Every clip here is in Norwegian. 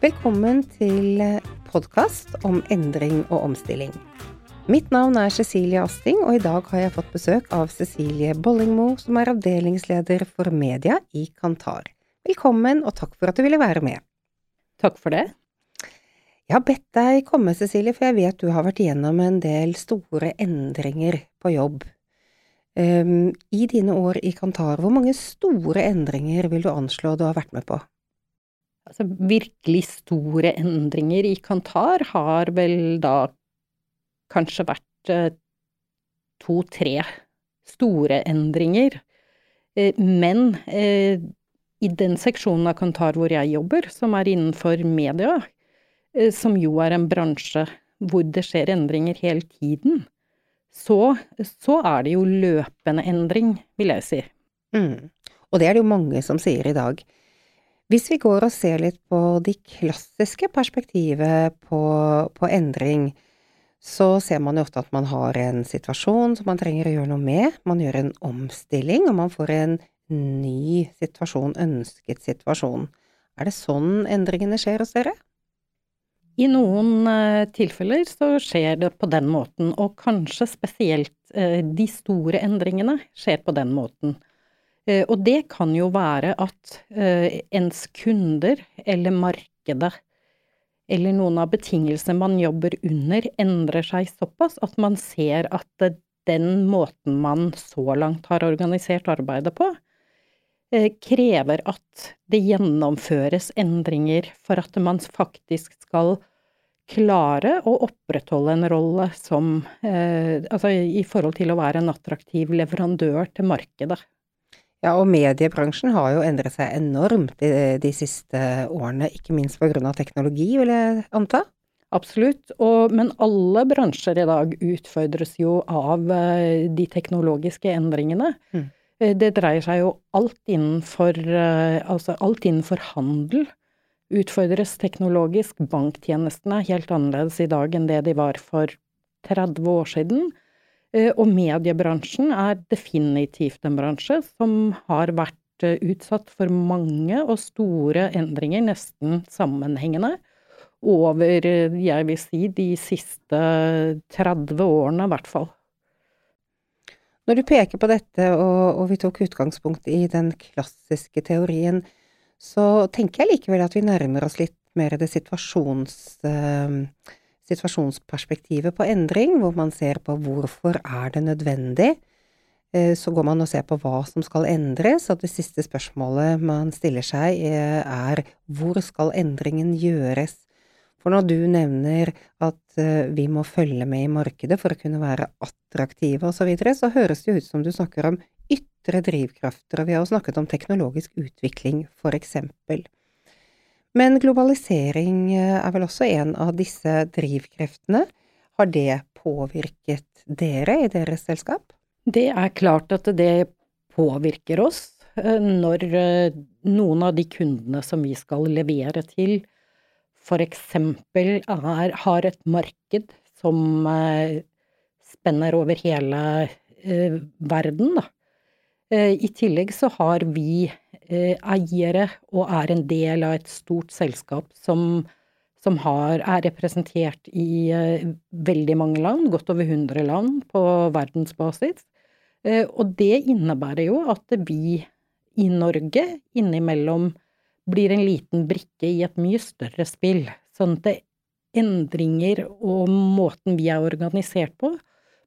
Velkommen til podkast om endring og omstilling. Mitt navn er Cecilie Asting, og i dag har jeg fått besøk av Cecilie Bollingmo, som er avdelingsleder for media i Kantar. Velkommen, og takk for at du ville være med. Takk for det. Jeg har bedt deg komme, Cecilie, for jeg vet du har vært igjennom en del store endringer på jobb. Um, I dine år i Kantar, hvor mange store endringer vil du anslå du har vært med på? Altså, virkelig store endringer i Kantar har vel da kanskje vært uh, to-tre store endringer. Uh, men uh, i den seksjonen av Kantar hvor jeg jobber, som er innenfor media, som jo er en bransje hvor det skjer endringer hele tiden, så, så er det jo løpende endring, vil jeg si. Mm. Og det er det jo mange som sier i dag. Hvis vi går og ser litt på de klassiske perspektivet på, på, endring, så ser man jo ofte at man har en situasjon som man trenger å gjøre noe med. Man gjør en omstilling, og man får en ny situasjon, ønsket situasjon. Er det sånn endringene skjer hos dere? I noen uh, tilfeller så skjer det på den måten, og kanskje spesielt uh, de store endringene skjer på den måten. Eh, og det kan jo være at eh, ens kunder eller markedet eller noen av betingelsene man jobber under, endrer seg såpass at man ser at den måten man så langt har organisert arbeidet på, eh, krever at det gjennomføres endringer for at man faktisk skal klare å opprettholde en rolle som Altså i forhold til å være en attraktiv leverandør til markedet. Ja, og mediebransjen har jo endret seg enormt de, de siste årene, ikke minst av teknologi, vil jeg anta? Absolutt, og, men alle bransjer i dag utfordres jo av uh, de teknologiske endringene. Mm. Uh, det dreier seg jo alt innenfor, uh, altså alt innenfor handel utfordres teknologisk. Banktjenestene er helt annerledes i dag enn det de var for 30 år siden. Eh, og mediebransjen er definitivt en bransje som har vært eh, utsatt for mange og store endringer, nesten sammenhengende, over, eh, jeg vil si, de siste 30 årene i hvert fall. Når du peker på dette, og, og, vi tok utgangspunkt i den klassiske teorien, så tenker jeg likevel at vi nærmer oss litt mer det situasjons... eh, situasjonsperspektivet på endring, hvor man ser på hvorfor er det nødvendig. Eh, så går man og ser på hva som skal endres, og det siste spørsmålet man stiller seg eh, er hvor skal endringen gjøres? For når du nevner at eh, vi må følge med i markedet for å kunne være attraktive osv., så, så høres det ut som du snakker om ytre drivkrafter, og vi har jo snakket om teknologisk utvikling, for eksempel. Men globalisering eh, er vel også en av disse drivkreftene. Har det påvirket dere i deres selskap? Det er klart at det påvirker oss eh, når eh, noen av de kundene som vi skal levere til, er, har et marked som spenner over hele verden, da. I tillegg så har vi Eh, eiere og er en del av et stort selskap som, som har, er representert i uh, veldig mange land, godt over 100 land på verdensbasis. Og det innebærer jo at vi i Norge innimellom blir en liten brikke i et mye større spill. Sånn at endringer og måten vi er organisert på,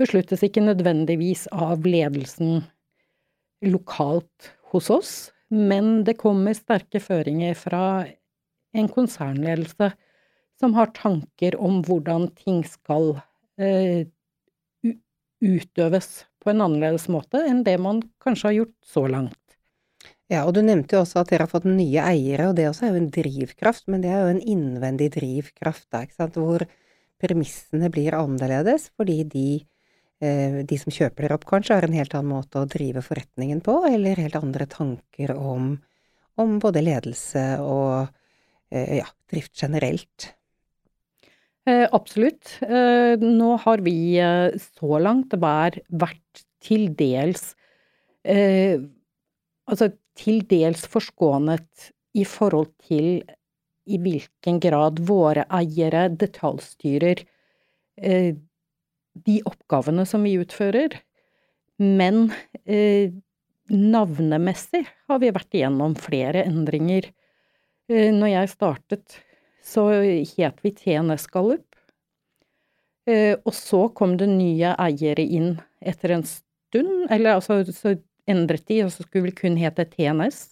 besluttes ikke nødvendigvis av ledelsen lokalt hos oss, men det kommer sterke føringer fra en konsernledelse som har tanker om hvordan ting skal eh, utøves på en annerledes måte enn det man kanskje har gjort så langt. Ja, og du nevnte jo også at dere har fått nye eiere, og det også er jo en drivkraft, men det er jo en innvendig drivkraft, der, ikke sant, hvor premissene blir annerledes fordi de de som kjøper dere opp, kanskje har en helt annen måte å drive forretningen på, eller helt andre tanker om, om både ledelse og eh, ja, drift generelt. absolutt. nå har vi så langt hver vært til dels Altså til dels forskånet i forhold til i hvilken grad våre eiere detaljstyrer eh, de oppgavene som vi utfører. Men eh, navnemessig har vi vært igjennom flere endringer. Eh, når jeg startet, så het vi TNS Gallup. Eh, og så kom det nye eiere inn etter en stund, eller altså så endret de, og så skulle vi kun hete TNS.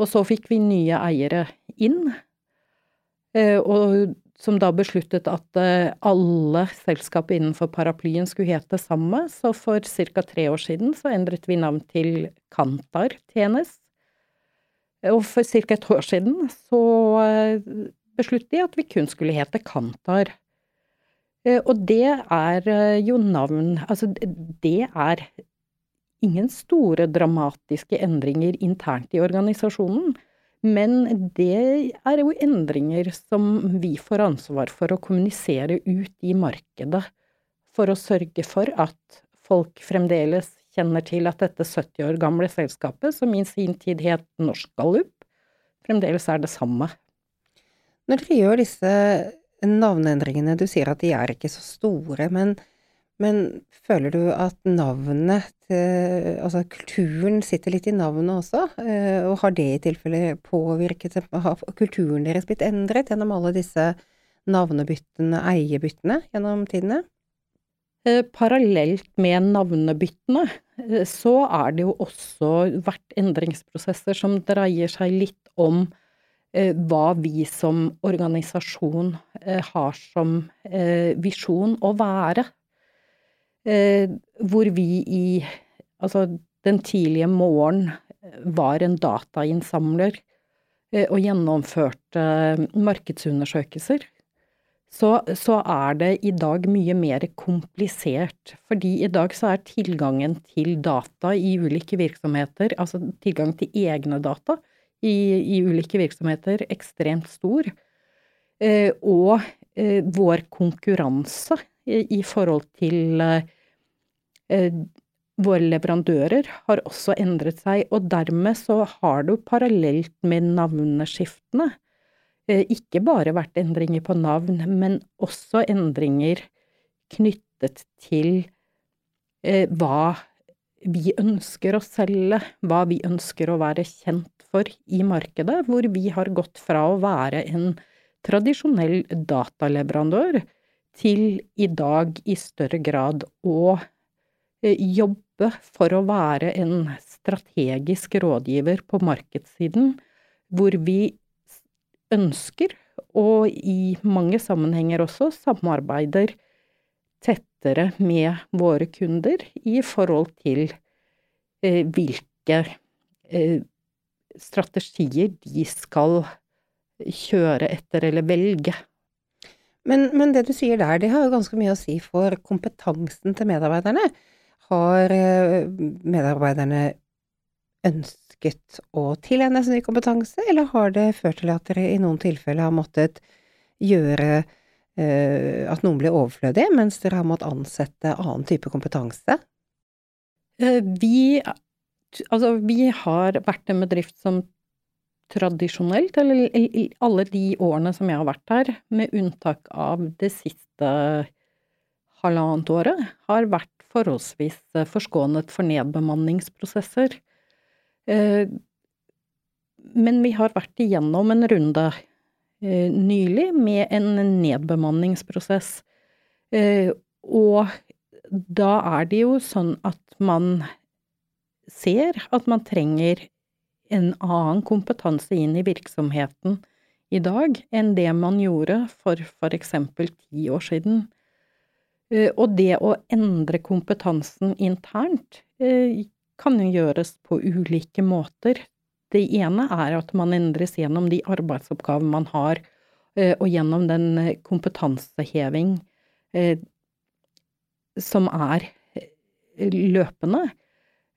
Og så fikk vi nye eiere inn, eh, og som da besluttet at eh, alle selskap innenfor paraplyen skulle hete samme, så for ca. tre år siden så endret vi navn til Kantar TNS. Og for ca. et år siden så eh, besluttet de at vi kun skulle hete Kantar. Og det er jo navn Altså, det er ingen store dramatiske endringer internt i organisasjonen, men det er jo endringer som vi får ansvar for å kommunisere ut i markedet, for å sørge for at folk fremdeles kjenner til at dette 70 år gamle selskapet, som i sin tid het Norsk Gallup, fremdeles er det samme. Når dere gjør disse navneendringene, du sier at de er ikke så store, men men føler du at navnet til Altså kulturen sitter litt i navnet også? Eh, og har det i tilfelle påvirket Har kulturen deres blitt endret gjennom alle disse navnebyttene, eiebyttene, gjennom tidene? Eh, parallelt med navnebyttene, eh, så er det jo også vært endringsprosesser som dreier seg litt om hva vi som organisasjon har som visjon å være hvor vi i altså den tidlige morgen eh, var en datainnsamler eh, og gjennomførte markedsundersøkelser, så, så, er det i dag mye mer komplisert. Fordi i dag så er tilgangen til data i ulike virksomheter, altså tilgang til egne data i, i ulike virksomheter, ekstremt stor. Eh, og eh, vår konkurranse i forhold til eh, våre leverandører har også endret seg, og dermed så har det jo parallelt med navneskiftene eh, ikke bare vært endringer på navn, men også endringer knyttet til eh, hva vi ønsker å selge, hva vi ønsker å være kjent for i markedet, hvor vi har gått fra å være en tradisjonell dataleverandør til i dag i større grad å eh, jobbe for å være en strategisk rådgiver på markedssiden, hvor vi ønsker, og i mange sammenhenger også samarbeider tettere med våre kunder i forhold til eh, hvilke eh, strategier de skal kjøre etter eller velge. Men, men, det du sier der, det har jo ganske mye å si for kompetansen til medarbeiderne. Har eh, medarbeiderne ønsket å tilegne seg ny kompetanse, eller har det ført til at dere i noen tilfeller har måttet gjøre uh, at noen blir overflødige, mens dere har måttet ansette annen type kompetanse? Eh, vi, altså, vi har vært en bedrift som tradisjonelt, eller i alle de årene som jeg har vært her, med unntak av det siste halvannet året, har vært forholdsvis eh, forskånet for nedbemanningsprosesser. Eh, men vi har vært igjennom en runde eh, nylig med en nedbemanningsprosess. Og da er det jo sånn at man ser at man trenger en annen kompetanse inn i virksomheten i dag enn det man gjorde for eksempel ti år siden. Eh, og det å endre kompetansen internt eh, kan jo gjøres på ulike måter. Det ene er at man endres gjennom de arbeidsoppgavene man har, eh, og gjennom den kompetanseheving som er løpende.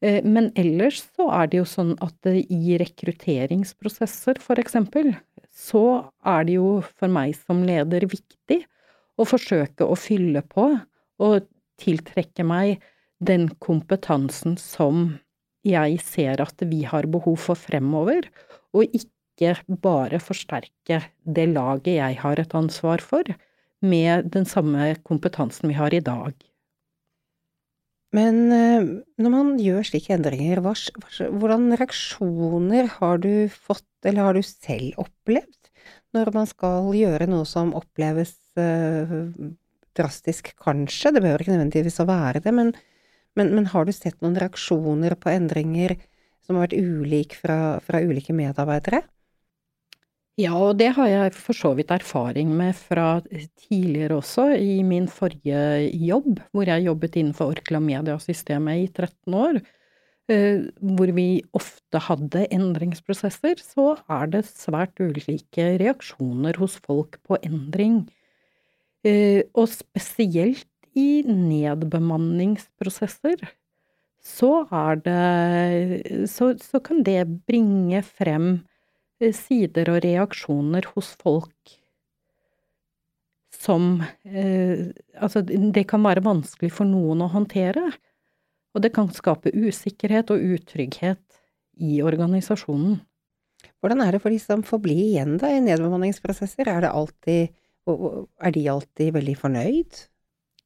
Eh, men ellers så er det jo sånn at i rekrutteringsprosesser, for eksempel, så er det jo for meg som leder viktig å forsøke å fylle på og tiltrekke meg den kompetansen som jeg ser at vi har behov for fremover, og ikke bare forsterke det laget jeg har et ansvar for, med den samme kompetansen vi har i dag. Men eh, når man gjør slike endringer, hva, hvordan reaksjoner har du fått, eller har du selv opplevd, når man skal gjøre noe som oppleves uh, drastisk, kanskje? Det behøver ikke nødvendigvis å være det, men, men, men, har du sett noen reaksjoner på endringer som har vært ulike fra, fra ulike medarbeidere? Ja, og det har jeg for så vidt erfaring med fra tidligere også, i min forrige jobb, hvor jeg jobbet innenfor Orkla Media-systemet i 13 år. Eh, hvor vi ofte hadde endringsprosesser, så er det svært ulike reaksjoner hos folk på endring. Eh, og spesielt i nedbemanningsprosesser så er det så, kan det bringe frem sider og reaksjoner hos folk som eh, Altså, det kan være vanskelig for noen å håndtere. Og det kan skape usikkerhet og utrygghet i organisasjonen. Hvordan er det for de som får bli igjen da i nedbemanningsprosesser? Er, det alltid, er de alltid veldig fornøyd?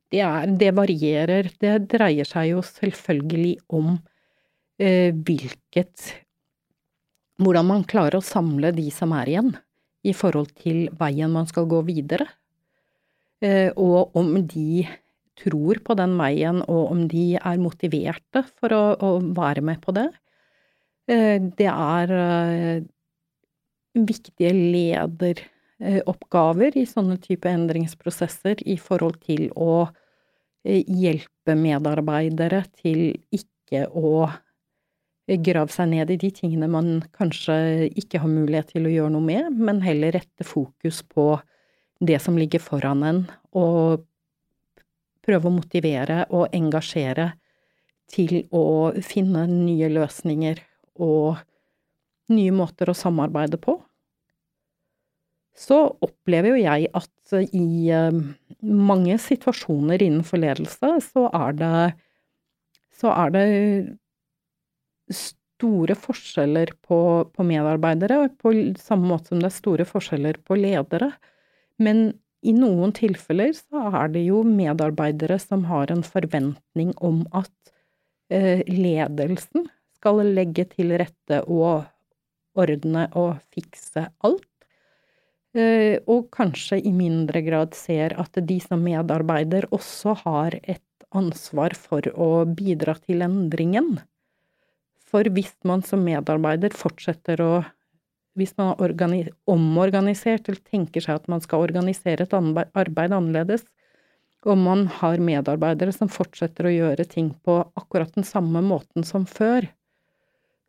Det, er, det varierer. Det dreier seg jo selvfølgelig om eh, hvilket hvordan man klarer å samle de som er igjen, i forhold til veien man skal gå videre. Eh, og om de tror på den veien, og om de er motiverte for å, å være med på det. Eh, det er eh, viktige lederoppgaver i sånne type endringsprosesser i forhold til å hjelpe medarbeidere til ikke å grave seg ned i de tingene man kanskje ikke har mulighet til å gjøre noe med, men heller rette fokus på det som ligger foran en, og prøve å motivere og engasjere til å finne nye løsninger og nye måter å samarbeide på. Så opplever jo jeg at i eh, mange situasjoner innenfor ledelse så er det så er det store forskjeller på, på, medarbeidere, på samme måte som det er store forskjeller på ledere. Men i noen tilfeller så er det jo medarbeidere som har en forventning om at eh, ledelsen skal legge til rette og ordne og fikse alt. Eh, og kanskje i mindre grad ser at de som medarbeider også har et ansvar for å bidra til endringen. For hvis man som medarbeider fortsetter å Hvis man har omorganisert eller tenker seg at man skal organisere et arbeid annerledes, og man har medarbeidere som fortsetter å gjøre ting på akkurat den samme måten som før,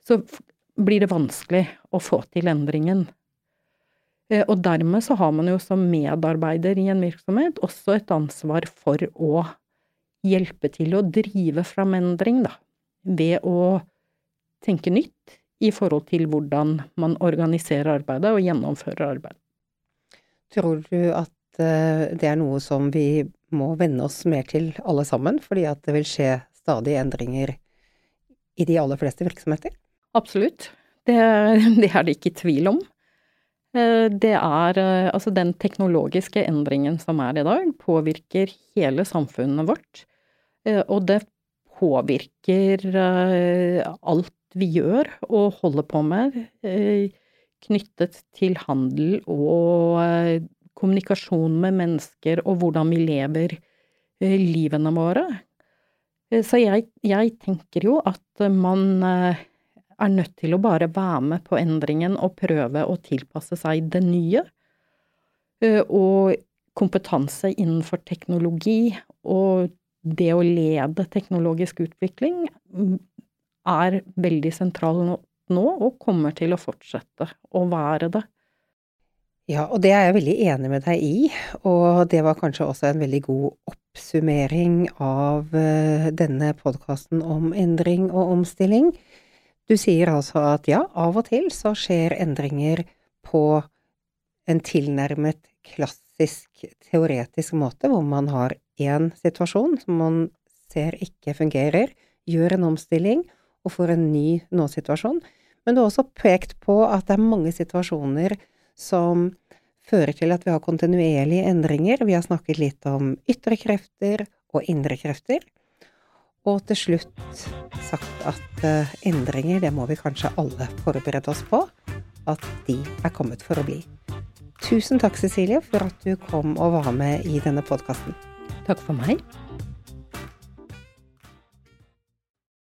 så blir det vanskelig å få til endringen. Eh, og dermed så har man jo som medarbeider i en virksomhet også et ansvar for å hjelpe til å drive fram endring, da, ved å tenke nytt i forhold til hvordan man organiserer arbeidet og gjennomfører arbeidet. Tror du at eh, det er noe som vi må venne oss mer til alle sammen, fordi at det vil skje stadig endringer i de aller fleste virksomheter? Absolutt. Det, det er det ikke tvil om. Eh, det er eh, altså den teknologiske endringen som er i dag, påvirker hele samfunnet vårt. Og det påvirker alt vi gjør og holder på med eh, knyttet til handel og eh, kommunikasjon med mennesker og hvordan vi lever eh, livene våre. Så jeg, jeg, tenker jo at man er nødt til å bare være med på endringen og prøve å tilpasse seg det nye. Og kompetanse innenfor teknologi og det å lede teknologisk utvikling er veldig sentral nå, og kommer til å fortsette å være det. Ja, og det er jeg veldig enig med deg i, og det var kanskje også en veldig god oppsummering av eh, denne podkasten om endring og omstilling. Du sier altså at ja, av og til så skjer endringer på en tilnærmet klassisk teoretisk måte, hvor man har én situasjon som man ser ikke fungerer, gjør en omstilling og får en ny nå-situasjon. Men du har også pekt på at det er mange situasjoner som fører til at vi har kontinuerlige endringer. Vi har snakket litt om ytre krefter og indre krefter. Og til slutt sagt at uh, endringer, det må vi kanskje alle forberede oss på. At de er kommet for å bli. Tusen takk, Cecilie, for at du kom og var med i denne podkasten. Takk for meg.